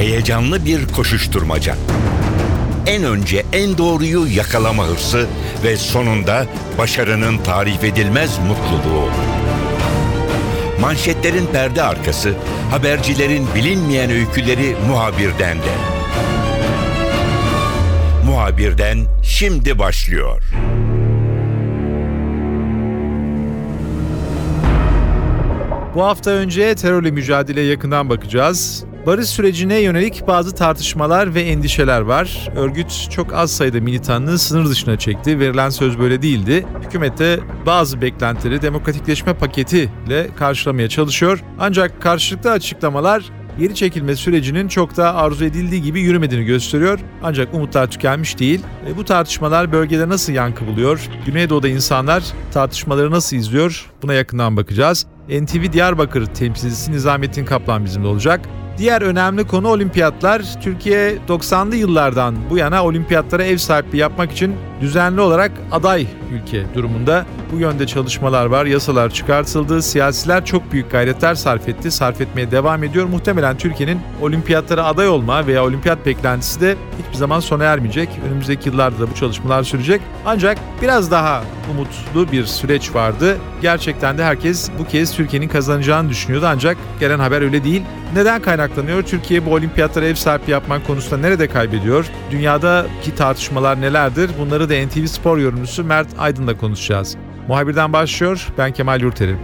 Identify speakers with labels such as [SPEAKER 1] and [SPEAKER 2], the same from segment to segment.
[SPEAKER 1] Heyecanlı bir koşuşturmaca. En önce en doğruyu yakalama hırsı ve sonunda başarının tarif edilmez mutluluğu. Manşetlerin perde arkası, habercilerin bilinmeyen öyküleri muhabirden de. Muhabirden şimdi başlıyor.
[SPEAKER 2] Bu hafta önce terörle mücadeleye yakından bakacağız. Barış sürecine yönelik bazı tartışmalar ve endişeler var. Örgüt çok az sayıda militanını sınır dışına çekti. Verilen söz böyle değildi. Hükümet de bazı beklentileri demokratikleşme paketiyle karşılamaya çalışıyor. Ancak karşılıklı açıklamalar geri çekilme sürecinin çok da arzu edildiği gibi yürümediğini gösteriyor. Ancak umutlar tükenmiş değil. E, bu tartışmalar bölgede nasıl yankı buluyor? Güneydoğu'da insanlar tartışmaları nasıl izliyor? Buna yakından bakacağız. NTV Diyarbakır temsilcisi Nizamettin Kaplan bizimle olacak. Diğer önemli konu olimpiyatlar. Türkiye 90'lı yıllardan bu yana olimpiyatlara ev sahipliği yapmak için düzenli olarak aday ülke durumunda. Bu yönde çalışmalar var, yasalar çıkartıldı, siyasiler çok büyük gayretler sarf etti, sarf etmeye devam ediyor. Muhtemelen Türkiye'nin olimpiyatlara aday olma veya olimpiyat beklentisi de hiçbir zaman sona ermeyecek. Önümüzdeki yıllarda da bu çalışmalar sürecek. Ancak biraz daha umutlu bir süreç vardı. Gerçekten de herkes bu kez Türkiye'nin kazanacağını düşünüyordu ancak gelen haber öyle değil. Neden kaynaklanıyor? Türkiye bu olimpiyatlara ev sahipliği yapmak konusunda nerede kaybediyor? Dünyadaki tartışmalar nelerdir? Bunları da NTV Spor yorumcusu Mert Aydın'la konuşacağız. Muhabirden başlıyor. Ben Kemal Yurterim.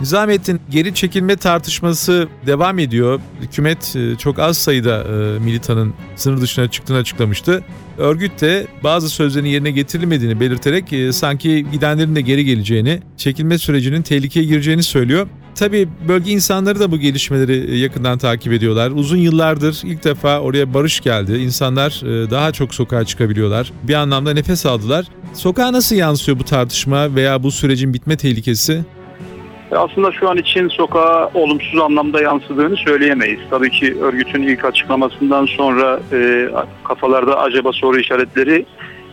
[SPEAKER 2] Nizamettin geri çekilme tartışması devam ediyor. Hükümet e, çok az sayıda e, militanın sınır dışına çıktığını açıklamıştı. Örgüt de bazı sözlerin yerine getirilmediğini belirterek e, sanki gidenlerin de geri geleceğini, çekilme sürecinin tehlikeye gireceğini söylüyor. Tabii bölge insanları da bu gelişmeleri yakından takip ediyorlar. Uzun yıllardır ilk defa oraya barış geldi. İnsanlar daha çok sokağa çıkabiliyorlar. Bir anlamda nefes aldılar. Sokağa nasıl yansıyor bu tartışma veya bu sürecin bitme tehlikesi?
[SPEAKER 3] Aslında şu an için sokağa olumsuz anlamda yansıdığını söyleyemeyiz. Tabii ki örgütün ilk açıklamasından sonra e, kafalarda acaba soru işaretleri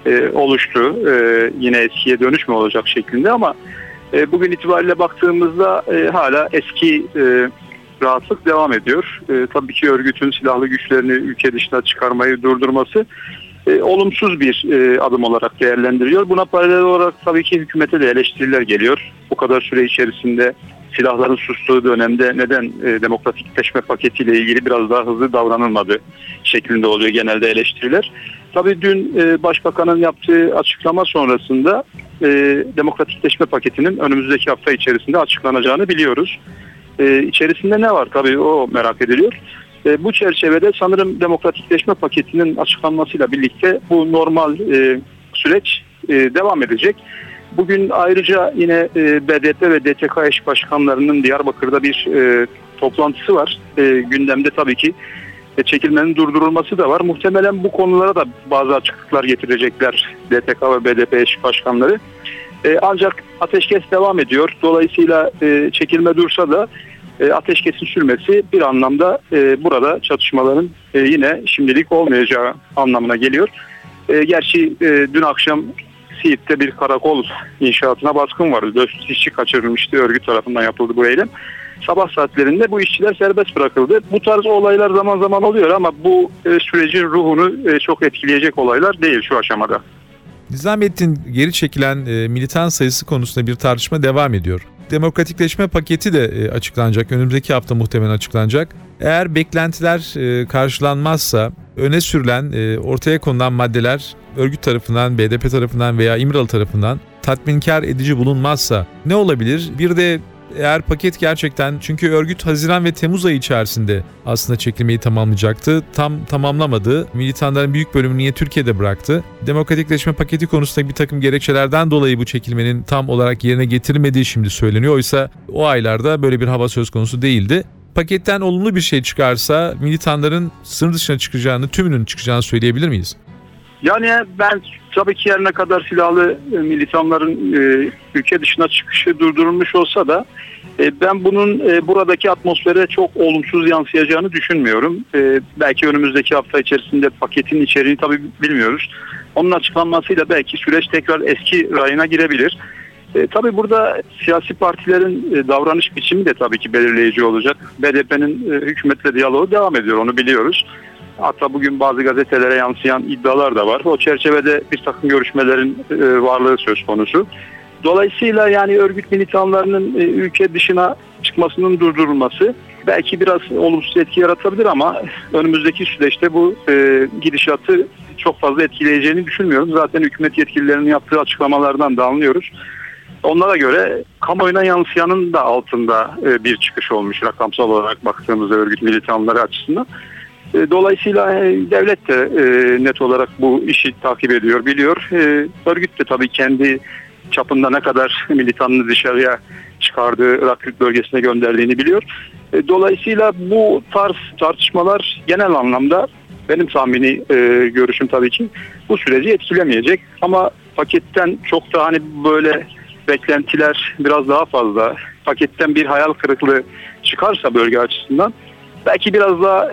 [SPEAKER 3] e, oluştu. E, yine eskiye dönüş mü olacak şeklinde ama e, bugün itibariyle baktığımızda e, hala eski e, rahatlık devam ediyor. E, tabii ki örgütün silahlı güçlerini ülke dışına çıkarmayı durdurması e, olumsuz bir e, adım olarak değerlendiriyor. Buna paralel olarak tabii ki hükümete de eleştiriler geliyor. Bu kadar süre içerisinde silahların sustuğu dönemde neden e, demokratikleşme paketiyle ilgili biraz daha hızlı davranılmadı şeklinde oluyor genelde eleştiriler. Tabii dün e, Başbakanın yaptığı açıklama sonrasında e, demokratikleşme paketinin önümüzdeki hafta içerisinde açıklanacağını biliyoruz. E, içerisinde ne var tabii o merak ediliyor. E, bu çerçevede sanırım demokratikleşme paketinin açıklanmasıyla birlikte bu normal e, süreç e, devam edecek. Bugün ayrıca yine e, BDP ve DTK eş başkanlarının Diyarbakır'da bir e, toplantısı var. E, gündemde tabii ki çekilmenin durdurulması da var. Muhtemelen bu konulara da bazı açıklıklar getirecekler DTK ve BDP eş başkanları. E, ancak ateşkes devam ediyor. Dolayısıyla e, çekilme dursa da e, ateşkesin sürmesi bir anlamda burada çatışmaların yine şimdilik olmayacağı anlamına geliyor. Gerçi dün akşam Siirt'te bir karakol inşaatına baskın vardı. 400 işçi kaçırılmıştı. Örgüt tarafından yapıldı bu eylem. Sabah saatlerinde bu işçiler serbest bırakıldı. Bu tarz olaylar zaman zaman oluyor ama bu e, sürecin ruhunu e, çok etkileyecek olaylar değil şu aşamada.
[SPEAKER 2] Nizamettin geri çekilen e, militan sayısı konusunda bir tartışma devam ediyor demokratikleşme paketi de e, açıklanacak. Önümüzdeki hafta muhtemelen açıklanacak. Eğer beklentiler e, karşılanmazsa öne sürülen, e, ortaya konulan maddeler örgüt tarafından, BDP tarafından veya İmralı tarafından tatminkar edici bulunmazsa ne olabilir? Bir de eğer paket gerçekten çünkü örgüt Haziran ve Temmuz ayı içerisinde aslında çekilmeyi tamamlayacaktı. Tam tamamlamadı. Militanların büyük bölümünü niye Türkiye'de bıraktı? Demokratikleşme paketi konusunda bir takım gerekçelerden dolayı bu çekilmenin tam olarak yerine getirilmediği şimdi söyleniyor. Oysa o aylarda böyle bir hava söz konusu değildi paketten olumlu bir şey çıkarsa militanların sınır dışına çıkacağını, tümünün çıkacağını söyleyebilir miyiz?
[SPEAKER 3] Yani ben tabii ki yerine kadar silahlı e, militanların e, ülke dışına çıkışı durdurulmuş olsa da e, ben bunun e, buradaki atmosfere çok olumsuz yansıyacağını düşünmüyorum. E, belki önümüzdeki hafta içerisinde paketin içeriğini tabii bilmiyoruz. Onun açıklanmasıyla belki süreç tekrar eski rayına girebilir. E, tabii burada siyasi partilerin e, davranış biçimi de tabii ki belirleyici olacak. BDP'nin e, hükümetle diyaloğu devam ediyor onu biliyoruz. Hatta bugün bazı gazetelere yansıyan iddialar da var. O çerçevede bir takım görüşmelerin e, varlığı söz konusu. Dolayısıyla yani örgüt militanlarının e, ülke dışına çıkmasının durdurulması belki biraz olumsuz etki yaratabilir ama önümüzdeki süreçte bu e, gidişatı çok fazla etkileyeceğini düşünmüyorum. Zaten hükümet yetkililerinin yaptığı açıklamalardan da anlıyoruz. Onlara göre kamuoyuna yansıyanın da altında bir çıkış olmuş rakamsal olarak baktığımızda örgüt militanları açısından. E, dolayısıyla e, devlet de e, net olarak bu işi takip ediyor, biliyor. Örgüt de tabii kendi çapında ne kadar militanını dışarıya çıkardığı Irak bölgesine gönderdiğini biliyor. Dolayısıyla bu tarz tartışmalar genel anlamda benim tahmini görüşüm tabii ki bu süreci etkilemeyecek. Ama paketten çok da hani böyle beklentiler biraz daha fazla. Paketten bir hayal kırıklığı çıkarsa bölge açısından belki biraz daha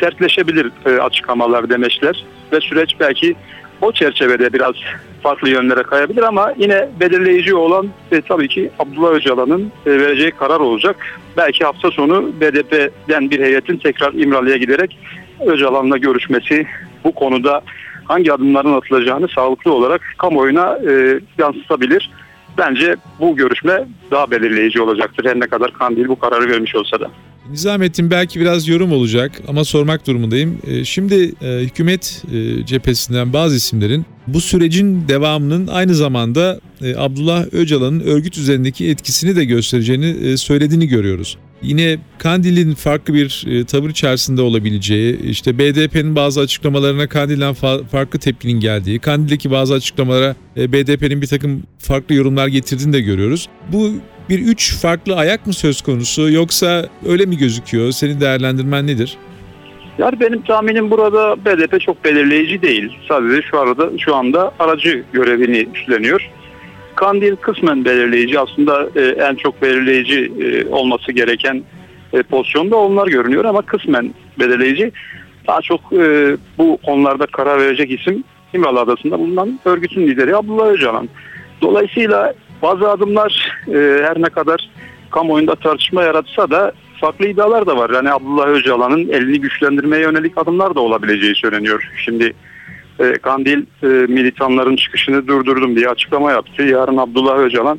[SPEAKER 3] sertleşebilir e, açıklamalar, demeçler ve süreç belki o çerçevede biraz farklı yönlere kayabilir ama yine belirleyici olan e, tabii ki Abdullah Öcalan'ın e, vereceği karar olacak. Belki hafta sonu BDP'den bir heyetin tekrar İmralı'ya giderek Öcalan'la görüşmesi bu konuda hangi adımların atılacağını sağlıklı olarak kamuoyuna e, yansıtabilir. Bence bu görüşme daha belirleyici olacaktır her ne kadar Kandil bu kararı vermiş olsa da.
[SPEAKER 2] Nizamettin belki biraz yorum olacak ama sormak durumundayım. E, şimdi e, hükümet e, cephesinden bazı isimlerin bu sürecin devamının aynı zamanda Abdullah Öcalan'ın örgüt üzerindeki etkisini de göstereceğini söylediğini görüyoruz. Yine Kandil'in farklı bir tavır içerisinde olabileceği, işte BDP'nin bazı açıklamalarına Kandil'den farklı tepkinin geldiği, Kandil'deki bazı açıklamalara BDP'nin bir takım farklı yorumlar getirdiğini de görüyoruz. Bu bir üç farklı ayak mı söz konusu yoksa öyle mi gözüküyor? Senin değerlendirmen nedir?
[SPEAKER 3] Yani benim tahminim burada BDP çok belirleyici değil. Sadece şu arada şu anda aracı görevini üstleniyor. Kandil kısmen belirleyici aslında e, en çok belirleyici e, olması gereken e, pozisyonda onlar görünüyor ama kısmen belirleyici. Daha çok e, bu konularda karar verecek isim İmralı Adası'nda bulunan örgütün lideri Abdullah Öcalan. Dolayısıyla bazı adımlar e, her ne kadar kamuoyunda tartışma yaratsa da farklı iddialar da var. Yani Abdullah Öcalan'ın elini güçlendirmeye yönelik adımlar da olabileceği söyleniyor. Şimdi e, Kandil e, militanların çıkışını durdurdum diye açıklama yaptı. Yarın Abdullah Öcalan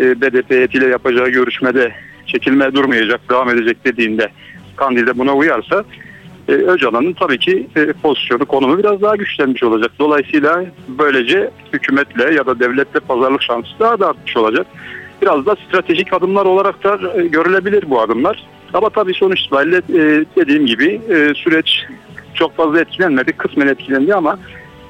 [SPEAKER 3] e, BDP heyetiyle yapacağı görüşmede çekilme durmayacak, devam edecek dediğinde Kandil de buna uyarsa Öcalan'ın tabii ki pozisyonu, konumu biraz daha güçlenmiş olacak. Dolayısıyla böylece hükümetle ya da devletle pazarlık şansı daha da artmış olacak. Biraz da stratejik adımlar olarak da görülebilir bu adımlar. Ama tabii sonuç itibariyle dediğim gibi süreç çok fazla etkilenmedi. Kısmen etkilendi ama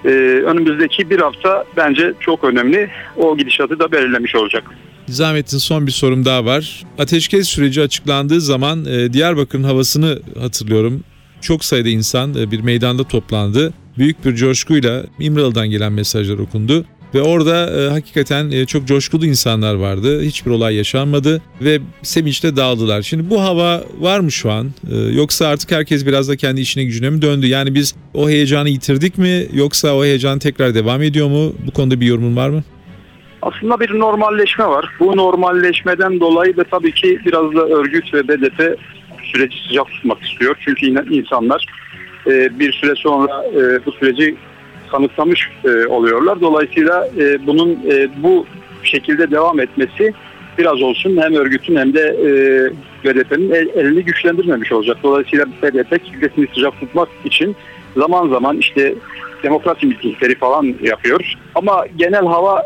[SPEAKER 3] e, önümüzdeki bir hafta bence çok önemli. O gidişatı da belirlemiş olacak.
[SPEAKER 2] Nizamettin son bir sorum daha var. Ateşkes süreci açıklandığı zaman e, Diyarbakır'ın havasını hatırlıyorum çok sayıda insan e, bir meydanda toplandı. Büyük bir coşkuyla İmralı'dan gelen mesajlar okundu. Ve orada e, hakikaten e, çok coşkulu insanlar vardı. Hiçbir olay yaşanmadı ve sevinçle dağıldılar. Şimdi bu hava var mı şu an? E, yoksa artık herkes biraz da kendi işine gücüne mi döndü? Yani biz o heyecanı yitirdik mi? Yoksa o heyecan tekrar devam ediyor mu? Bu konuda bir yorumun var mı?
[SPEAKER 3] Aslında bir normalleşme var. Bu normalleşmeden dolayı da tabii ki biraz da örgüt ve BDP süreci sıcak tutmak istiyor. Çünkü insanlar e, bir süre sonra e, bu süreci kanıtlamış e, oluyorlar. Dolayısıyla e, bunun e, bu şekilde devam etmesi biraz olsun hem örgütün hem de e, BDP'nin el, elini güçlendirmemiş olacak. Dolayısıyla BDP kitlesini sıcak tutmak için zaman zaman işte demokrasi mitingleri falan yapıyor. Ama genel hava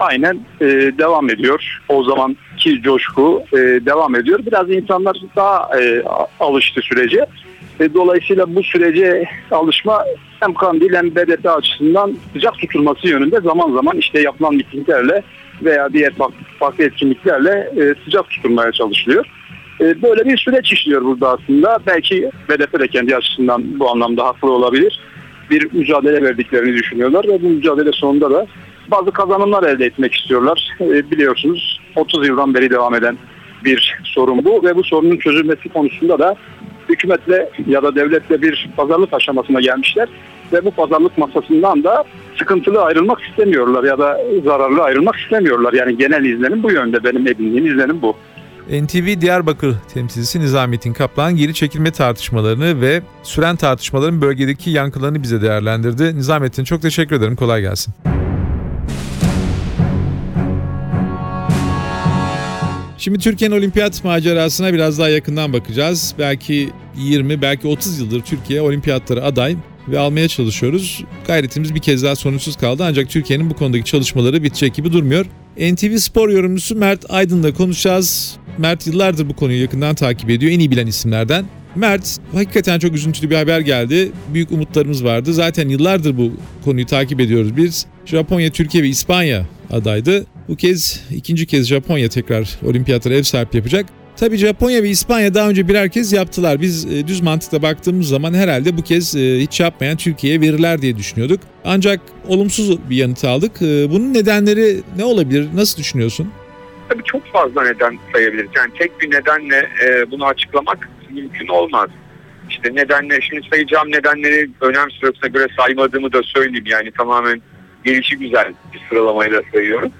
[SPEAKER 3] aynen e, devam ediyor. O zamanki coşku e, devam ediyor. Biraz insanlar daha e, alıştı sürece. E, dolayısıyla bu sürece alışma hem Kandil hem BDP açısından sıcak tutulması yönünde zaman zaman işte yapılan mitinglerle veya diğer farklı etkinliklerle e, sıcak tutulmaya çalışılıyor. E, böyle bir süreç işliyor burada aslında. Belki BDP de kendi açısından bu anlamda haklı olabilir. Bir mücadele verdiklerini düşünüyorlar ve bu mücadele sonunda da bazı kazanımlar elde etmek istiyorlar. E, biliyorsunuz 30 yıldan beri devam eden bir sorun bu ve bu sorunun çözülmesi konusunda da hükümetle ya da devletle bir pazarlık aşamasına gelmişler. ve bu pazarlık masasından da sıkıntılı ayrılmak istemiyorlar ya da zararlı ayrılmak istemiyorlar. Yani genel izlenim bu yönde benim edindiğim izlenim bu.
[SPEAKER 2] NTV Diyarbakır temsilcisi Nizamettin Kaplan geri çekilme tartışmalarını ve süren tartışmaların bölgedeki yankılarını bize değerlendirdi. Nizamettin çok teşekkür ederim. Kolay gelsin. Şimdi Türkiye'nin olimpiyat macerasına biraz daha yakından bakacağız. Belki 20, belki 30 yıldır Türkiye olimpiyatlara aday ve almaya çalışıyoruz. Gayretimiz bir kez daha sonuçsuz kaldı ancak Türkiye'nin bu konudaki çalışmaları bitecek gibi durmuyor. NTV Spor yorumcusu Mert Aydın'la konuşacağız. Mert yıllardır bu konuyu yakından takip ediyor. En iyi bilen isimlerden. Mert, hakikaten çok üzüntülü bir haber geldi. Büyük umutlarımız vardı. Zaten yıllardır bu konuyu takip ediyoruz biz. Japonya, Türkiye ve İspanya adaydı. Bu kez ikinci kez Japonya tekrar olimpiyatlara ev sahipliği yapacak. Tabii Japonya ve İspanya daha önce birer kez yaptılar. Biz e, düz mantıkla baktığımız zaman herhalde bu kez e, hiç yapmayan Türkiye'ye verirler diye düşünüyorduk. Ancak olumsuz bir yanıt aldık. E, bunun nedenleri ne olabilir? Nasıl düşünüyorsun?
[SPEAKER 4] Tabii çok fazla neden sayabiliriz. Yani tek bir nedenle bunu açıklamak mümkün olmaz. İşte nedenle, şimdi sayacağım nedenleri önem sırasına göre saymadığımı da söyleyeyim. Yani tamamen gelişi güzel bir sıralamayla sayıyorum.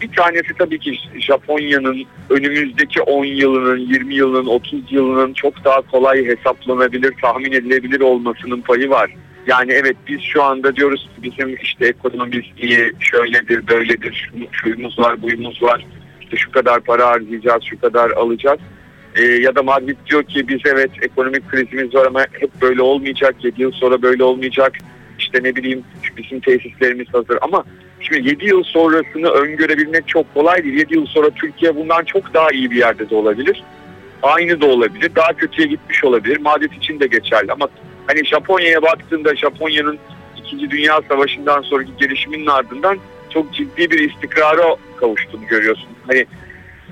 [SPEAKER 4] Bir tanesi tabii ki Japonya'nın önümüzdeki 10 yılının, 20 yılının, 30 yılının çok daha kolay hesaplanabilir, tahmin edilebilir olmasının payı var. Yani evet biz şu anda diyoruz bizim işte ekonomimiz iyi, şöyledir, böyledir, şuyumuz var, buyumuz var. İşte şu kadar para harcayacağız, şu kadar alacağız. Ee, ya da Madrid diyor ki biz evet ekonomik krizimiz var ama hep böyle olmayacak, 7 yıl sonra böyle olmayacak. İşte ne bileyim bizim tesislerimiz hazır ama Şimdi 7 yıl sonrasını öngörebilmek çok kolay değil. 7 yıl sonra Türkiye bundan çok daha iyi bir yerde de olabilir. Aynı da olabilir. Daha kötüye gitmiş olabilir. Madet için de geçerli ama hani Japonya'ya baktığında Japonya'nın 2. Dünya Savaşı'ndan sonraki gelişiminin ardından çok ciddi bir istikrara kavuştuğunu görüyorsun. Hani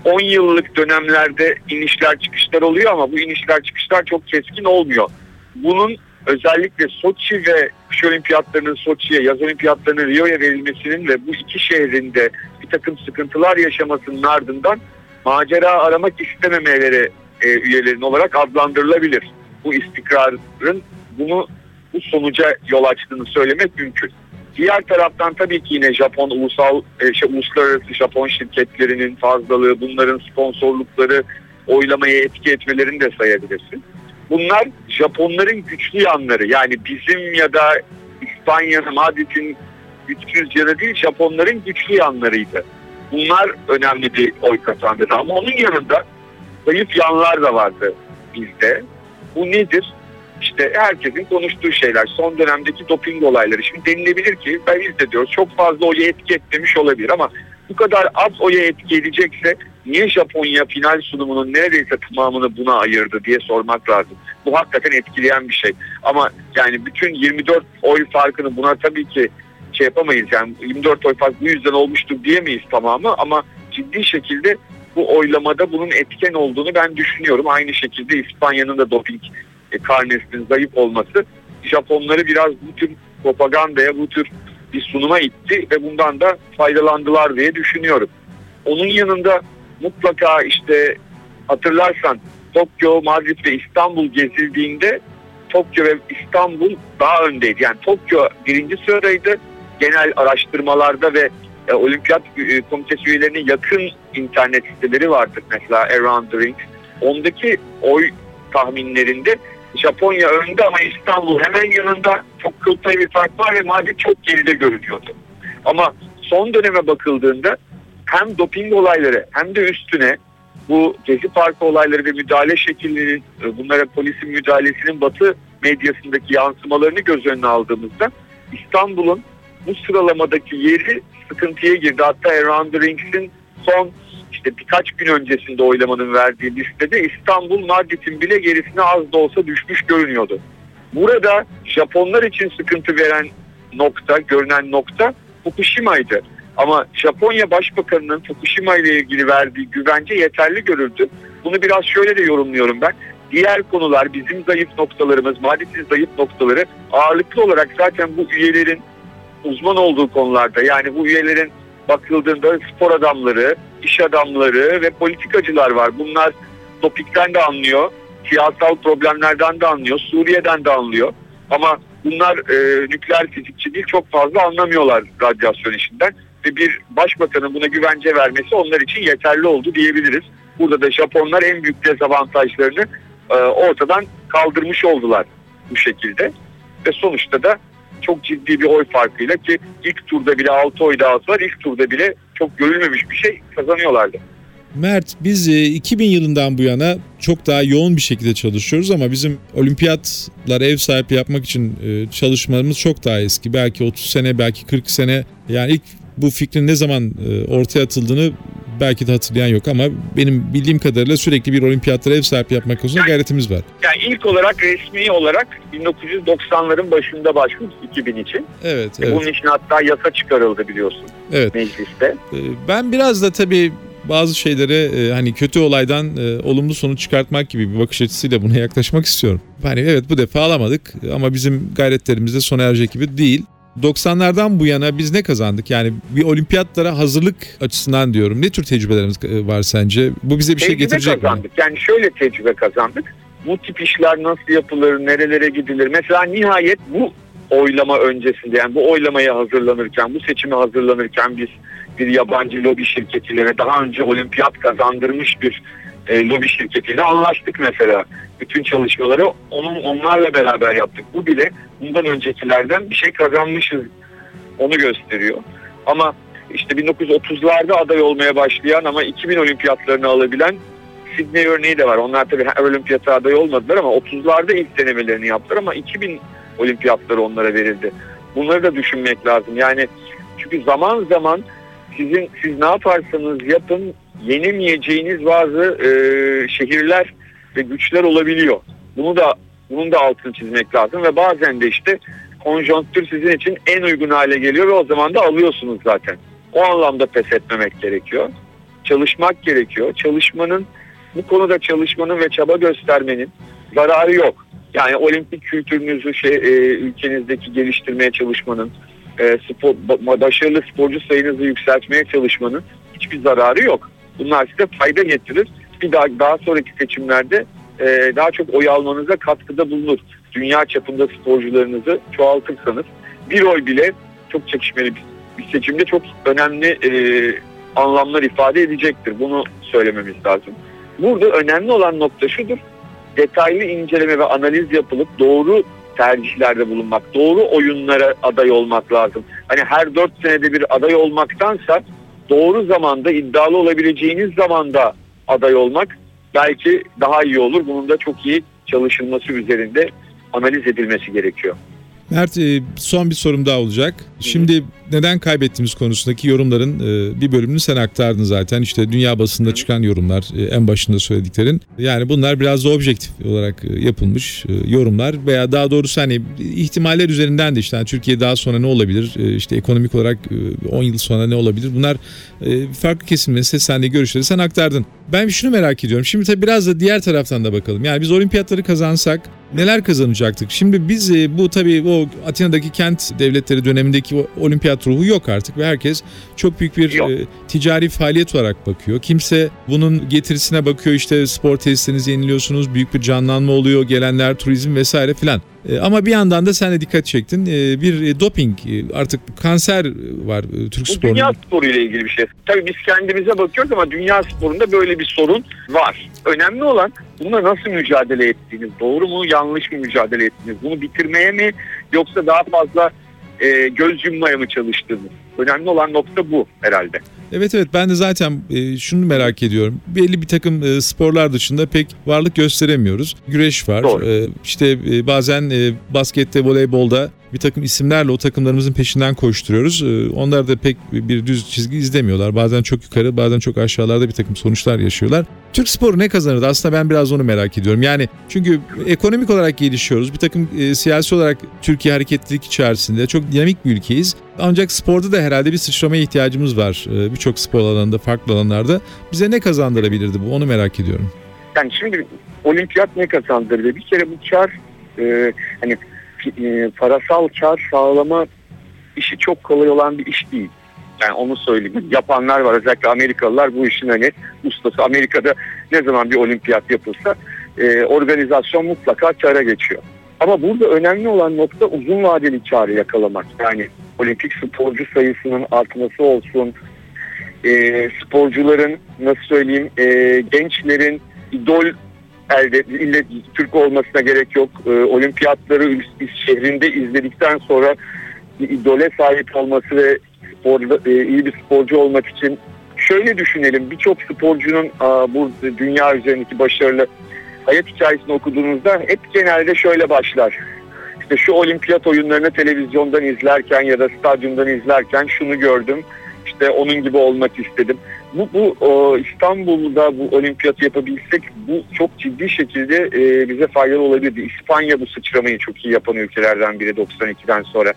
[SPEAKER 4] 10 yıllık dönemlerde inişler çıkışlar oluyor ama bu inişler çıkışlar çok keskin olmuyor. Bunun özellikle Soçi ve kış olimpiyatlarının Soçi'ye, yaz olimpiyatlarının Rio'ya verilmesinin ve bu iki şehrinde bir takım sıkıntılar yaşamasının ardından macera aramak istememeleri e, üyelerin olarak adlandırılabilir. Bu istikrarın bunu bu sonuca yol açtığını söylemek mümkün. Diğer taraftan tabii ki yine Japon ulusal e, şey, uluslararası Japon şirketlerinin fazlalığı, bunların sponsorlukları oylamaya etki etmelerini de sayabilirsin. Bunlar Japonların güçlü yanları. Yani bizim ya da İspanya'nın, Madrid'in güçsüz yanı değil Japonların güçlü yanlarıydı. Bunlar önemli bir oy kazandırdı. Ama onun yanında zayıf yanlar da vardı bizde. Bu nedir? İşte herkesin konuştuğu şeyler. Son dönemdeki doping olayları. Şimdi denilebilir ki ben biz de diyoruz çok fazla oya etki etmemiş olabilir ama bu kadar az oya etki edecekse niye Japonya final sunumunun neredeyse tamamını buna ayırdı diye sormak lazım. Bu hakikaten etkileyen bir şey. Ama yani bütün 24 oy farkını buna tabii ki şey yapamayız. Yani 24 oy fark bu yüzden olmuştur diyemeyiz tamamı ama ciddi şekilde bu oylamada bunun etken olduğunu ben düşünüyorum. Aynı şekilde İspanya'nın da doping e, karnesinin zayıf olması Japonları biraz bu tür propagandaya, bu tür bir sunuma itti ve bundan da faydalandılar diye düşünüyorum. Onun yanında mutlaka işte hatırlarsan Tokyo, Madrid ve İstanbul gezildiğinde Tokyo ve İstanbul daha öndeydi. Yani Tokyo birinci sıradaydı. Genel araştırmalarda ve e, olimpiyat e, komitesi üyelerine yakın internet siteleri vardır. Mesela Around the Ring. Ondaki oy tahminlerinde Japonya önde ama İstanbul hemen yanında çok kıl bir fark var ve Madrid çok geride görünüyordu. Ama son döneme bakıldığında hem doping olayları hem de üstüne bu Gezi Parkı olayları ve müdahale şekillerinin e, bunlara polisin müdahalesinin batı medyasındaki yansımalarını göz önüne aldığımızda İstanbul'un bu sıralamadaki yeri sıkıntıya girdi. Hatta Around the Rings'in son işte birkaç gün öncesinde oylamanın verdiği listede İstanbul Madrid'in bile gerisine az da olsa düşmüş görünüyordu. Burada Japonlar için sıkıntı veren nokta, görünen nokta Fukushima'ydı. Ama Japonya Başbakanı'nın Fukushima ile ilgili verdiği güvence yeterli görüldü. Bunu biraz şöyle de yorumluyorum ben. Diğer konular bizim zayıf noktalarımız, Madrid'in zayıf noktaları ağırlıklı olarak zaten bu üyelerin uzman olduğu konularda yani bu üyelerin bakıldığında spor adamları, iş adamları ve politikacılar var. Bunlar topikten de anlıyor, siyasal problemlerden de anlıyor, Suriye'den de anlıyor. Ama bunlar e, nükleer fizikçi değil çok fazla anlamıyorlar radyasyon işinden bir başbakanın buna güvence vermesi onlar için yeterli oldu diyebiliriz. Burada da Japonlar en büyük dezavantajlarını e, ortadan kaldırmış oldular bu şekilde ve sonuçta da çok ciddi bir oy farkıyla ki ilk turda bile 6 oy var ilk turda bile çok görülmemiş bir şey kazanıyorlardı.
[SPEAKER 2] Mert biz 2000 yılından bu yana çok daha yoğun bir şekilde çalışıyoruz ama bizim olimpiyatlara ev sahipliği yapmak için çalışmalarımız çok daha eski. Belki 30 sene belki 40 sene yani ilk bu fikrin ne zaman ortaya atıldığını belki de hatırlayan yok ama benim bildiğim kadarıyla sürekli bir olimpiyatlara ev sahipliği yapmak konusunda gayretimiz var.
[SPEAKER 4] Yani ilk olarak resmi olarak 1990'ların başında başlamış 2000 için.
[SPEAKER 2] Evet,
[SPEAKER 4] evet. Bunun için hatta yasa çıkarıldı biliyorsun evet. mecliste.
[SPEAKER 2] Ben biraz da tabii bazı şeylere e, hani kötü olaydan e, olumlu sonuç çıkartmak gibi bir bakış açısıyla buna yaklaşmak istiyorum. Hani evet bu defa alamadık ama bizim gayretlerimiz de sona erecek gibi değil. 90'lardan bu yana biz ne kazandık? Yani bir olimpiyatlara hazırlık açısından diyorum. Ne tür tecrübelerimiz e, var sence? Bu bize bir
[SPEAKER 4] tecrübe
[SPEAKER 2] şey getirecek
[SPEAKER 4] kazandık. mi? Yani şöyle tecrübe kazandık. Bu tip işler nasıl yapılır, nerelere gidilir? Mesela nihayet bu oylama öncesinde yani bu oylamaya hazırlanırken, bu seçime hazırlanırken biz bir yabancı lobi şirketiyle ve daha önce olimpiyat kazandırmış bir e, lobi şirketiyle anlaştık mesela. Bütün çalışmaları onun onlarla beraber yaptık. Bu bile bundan öncekilerden bir şey kazanmışız. Onu gösteriyor. Ama işte 1930'larda aday olmaya başlayan ama 2000 olimpiyatlarını alabilen Sydney örneği de var. Onlar tabii her olimpiyata aday olmadılar ama 30'larda ilk denemelerini yaptılar ama 2000 olimpiyatları onlara verildi. Bunları da düşünmek lazım. Yani çünkü zaman zaman sizin siz ne yaparsanız yapın yenemeyeceğiniz bazı e, şehirler ve güçler olabiliyor. Bunu da bunun da altını çizmek lazım ve bazen de işte konjonktür sizin için en uygun hale geliyor ve o zaman da alıyorsunuz zaten. O anlamda pes etmemek gerekiyor. Çalışmak gerekiyor. Çalışmanın bu konuda çalışmanın ve çaba göstermenin zararı yok. Yani olimpik kültürünüzü şey, e, ülkenizdeki geliştirmeye çalışmanın, e, spor, başarılı sporcu sayınızı yükseltmeye çalışmanın hiçbir zararı yok. Bunlar size fayda getirir. Bir daha, daha sonraki seçimlerde e, daha çok oy almanıza katkıda bulunur. Dünya çapında sporcularınızı çoğaltırsanız bir oy bile çok çekişmeli bir, bir seçimde çok önemli e, anlamlar ifade edecektir. Bunu söylememiz lazım. Burada önemli olan nokta şudur. Detaylı inceleme ve analiz yapılıp doğru tercihlerde bulunmak, doğru oyunlara aday olmak lazım. Hani her dört senede bir aday olmaktansa doğru zamanda iddialı olabileceğiniz zamanda aday olmak belki daha iyi olur. Bunun da çok iyi çalışılması üzerinde analiz edilmesi gerekiyor.
[SPEAKER 2] Mert e, son bir sorum daha olacak. Şimdi neden kaybettiğimiz konusundaki yorumların e, bir bölümünü sen aktardın zaten. İşte dünya basında çıkan yorumlar e, en başında söylediklerin. Yani bunlar biraz da objektif olarak yapılmış yorumlar veya daha doğrusu hani ihtimaller üzerinden de işte yani Türkiye daha sonra ne olabilir? İşte ekonomik olarak 10 yıl sonra ne olabilir? Bunlar farklı kesimlerin seslendiği görüşleri sen aktardın. Ben şunu merak ediyorum. Şimdi tabii biraz da diğer taraftan da bakalım. Yani biz olimpiyatları kazansak neler kazanacaktık? Şimdi biz bu tabii o Atina'daki kent devletleri dönemindeki olimpiyat ruhu yok artık ve herkes çok büyük bir e, ticari faaliyet olarak bakıyor. Kimse bunun getirisine bakıyor işte spor tesislerinizi yeniliyorsunuz, büyük bir canlanma oluyor, gelenler, turizm vesaire filan. E, ama bir yandan da sen de dikkat çektin. E, bir e, doping artık kanser var Türk
[SPEAKER 4] sporunda. Bu dünya sporu ile ilgili bir şey. Tabii biz kendimize bakıyoruz ama dünya sporunda böyle bir sorun var. Önemli olan bununla nasıl mücadele ettiğiniz, doğru mu yanlış mı mücadele ettiğiniz, bunu bitirmeye mi yoksa daha fazla e, göz yummaya mı çalıştığınız. Önemli olan nokta bu herhalde.
[SPEAKER 2] Evet evet ben de zaten e, şunu merak ediyorum. Belli bir takım e, sporlar dışında pek varlık gösteremiyoruz. Güreş var. Doğru. E, işte bazen baskette, voleybolda bir takım isimlerle o takımlarımızın peşinden koşturuyoruz. E, onlar da pek bir düz çizgi izlemiyorlar. Bazen çok yukarı, bazen çok aşağılarda bir takım sonuçlar yaşıyorlar. Türk sporu ne kazanırdı? Aslında ben biraz onu merak ediyorum. Yani çünkü ekonomik olarak gelişiyoruz. Bir takım e, siyasi olarak Türkiye hareketlilik içerisinde çok dinamik bir ülkeyiz. Ancak sporda da herhalde bir sıçramaya ihtiyacımız var. E, Birçok spor alanında, farklı alanlarda. Bize ne kazandırabilirdi bu? Onu merak ediyorum.
[SPEAKER 4] Yani şimdi olimpiyat ne kazandırdı? Bir kere bu kar e, hani e, parasal kar sağlama işi çok kolay olan bir iş değil. Yani onu söyleyeyim. Yapanlar var. Özellikle Amerikalılar bu işin hani ustası. Amerika'da ne zaman bir olimpiyat yapılsa e, organizasyon mutlaka kara geçiyor. Ama burada önemli olan nokta uzun vadeli karı yakalamak. Yani olimpik sporcu sayısının artması olsun, e, sporcuların nasıl söyleyeyim e, gençlerin idol elde ille Türk olmasına gerek yok. E, olimpiyatları şehrinde izledikten sonra idole sahip olması ve sporda, e, iyi bir sporcu olmak için şöyle düşünelim birçok sporcunun a, bu dünya üzerindeki başarılı hayat hikayesini okuduğunuzda hep genelde şöyle başlar. İşte şu olimpiyat oyunlarını televizyondan izlerken ya da stadyumdan izlerken şunu gördüm. İşte onun gibi olmak istedim. Bu, bu o, İstanbul'da bu olimpiyatı yapabilsek bu çok ciddi şekilde e, bize faydalı olabilirdi. İspanya bu sıçramayı çok iyi yapan ülkelerden biri 92'den sonra.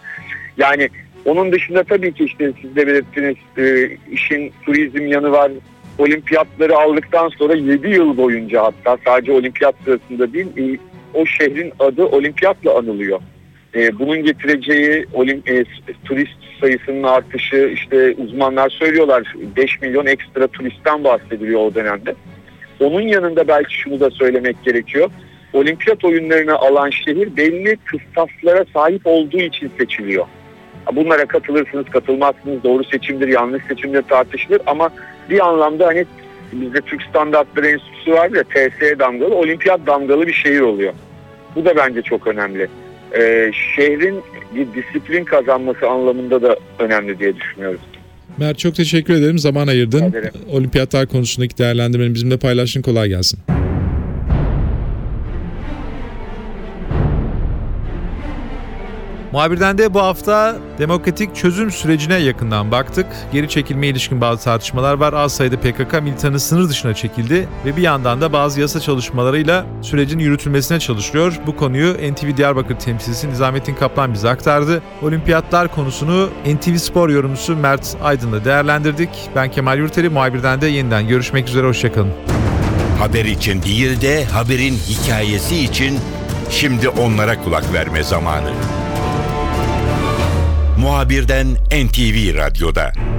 [SPEAKER 4] Yani onun dışında tabii ki işte siz de belirttiniz e, işin turizm yanı var. Olimpiyatları aldıktan sonra 7 yıl boyunca hatta sadece olimpiyat sırasında değil e, o şehrin adı olimpiyatla anılıyor. E, bunun getireceği olim, e, turist sayısının artışı işte uzmanlar söylüyorlar 5 milyon ekstra turistten bahsediliyor o dönemde. Onun yanında belki şunu da söylemek gerekiyor. Olimpiyat oyunlarını alan şehir belli kıstaslara sahip olduğu için seçiliyor. Bunlara katılırsınız, katılmazsınız, doğru seçimdir, yanlış seçimdir tartışılır ama bir anlamda hani bizde Türk Standartları Enstitüsü var ya TSE damgalı, olimpiyat damgalı bir şehir oluyor. Bu da bence çok önemli. Ee, şehrin bir disiplin kazanması anlamında da önemli diye düşünüyoruz.
[SPEAKER 2] Mert çok teşekkür ederim. Zaman ayırdın. Olimpiyatlar konusundaki değerlendirmeni bizimle paylaştın. Kolay gelsin. Muhabirden de bu hafta demokratik çözüm sürecine yakından baktık. Geri çekilmeye ilişkin bazı tartışmalar var. Az sayıda PKK militanı sınır dışına çekildi ve bir yandan da bazı yasa çalışmalarıyla sürecin yürütülmesine çalışıyor. Bu konuyu NTV Diyarbakır temsilcisi Nizamettin Kaplan bize aktardı. Olimpiyatlar konusunu NTV Spor yorumcusu Mert Aydın'la değerlendirdik. Ben Kemal Yurteri, muhabirden de yeniden görüşmek üzere, hoşçakalın.
[SPEAKER 1] Haber için değil de haberin hikayesi için şimdi onlara kulak verme zamanı. Muhabirden NTV Radyo'da.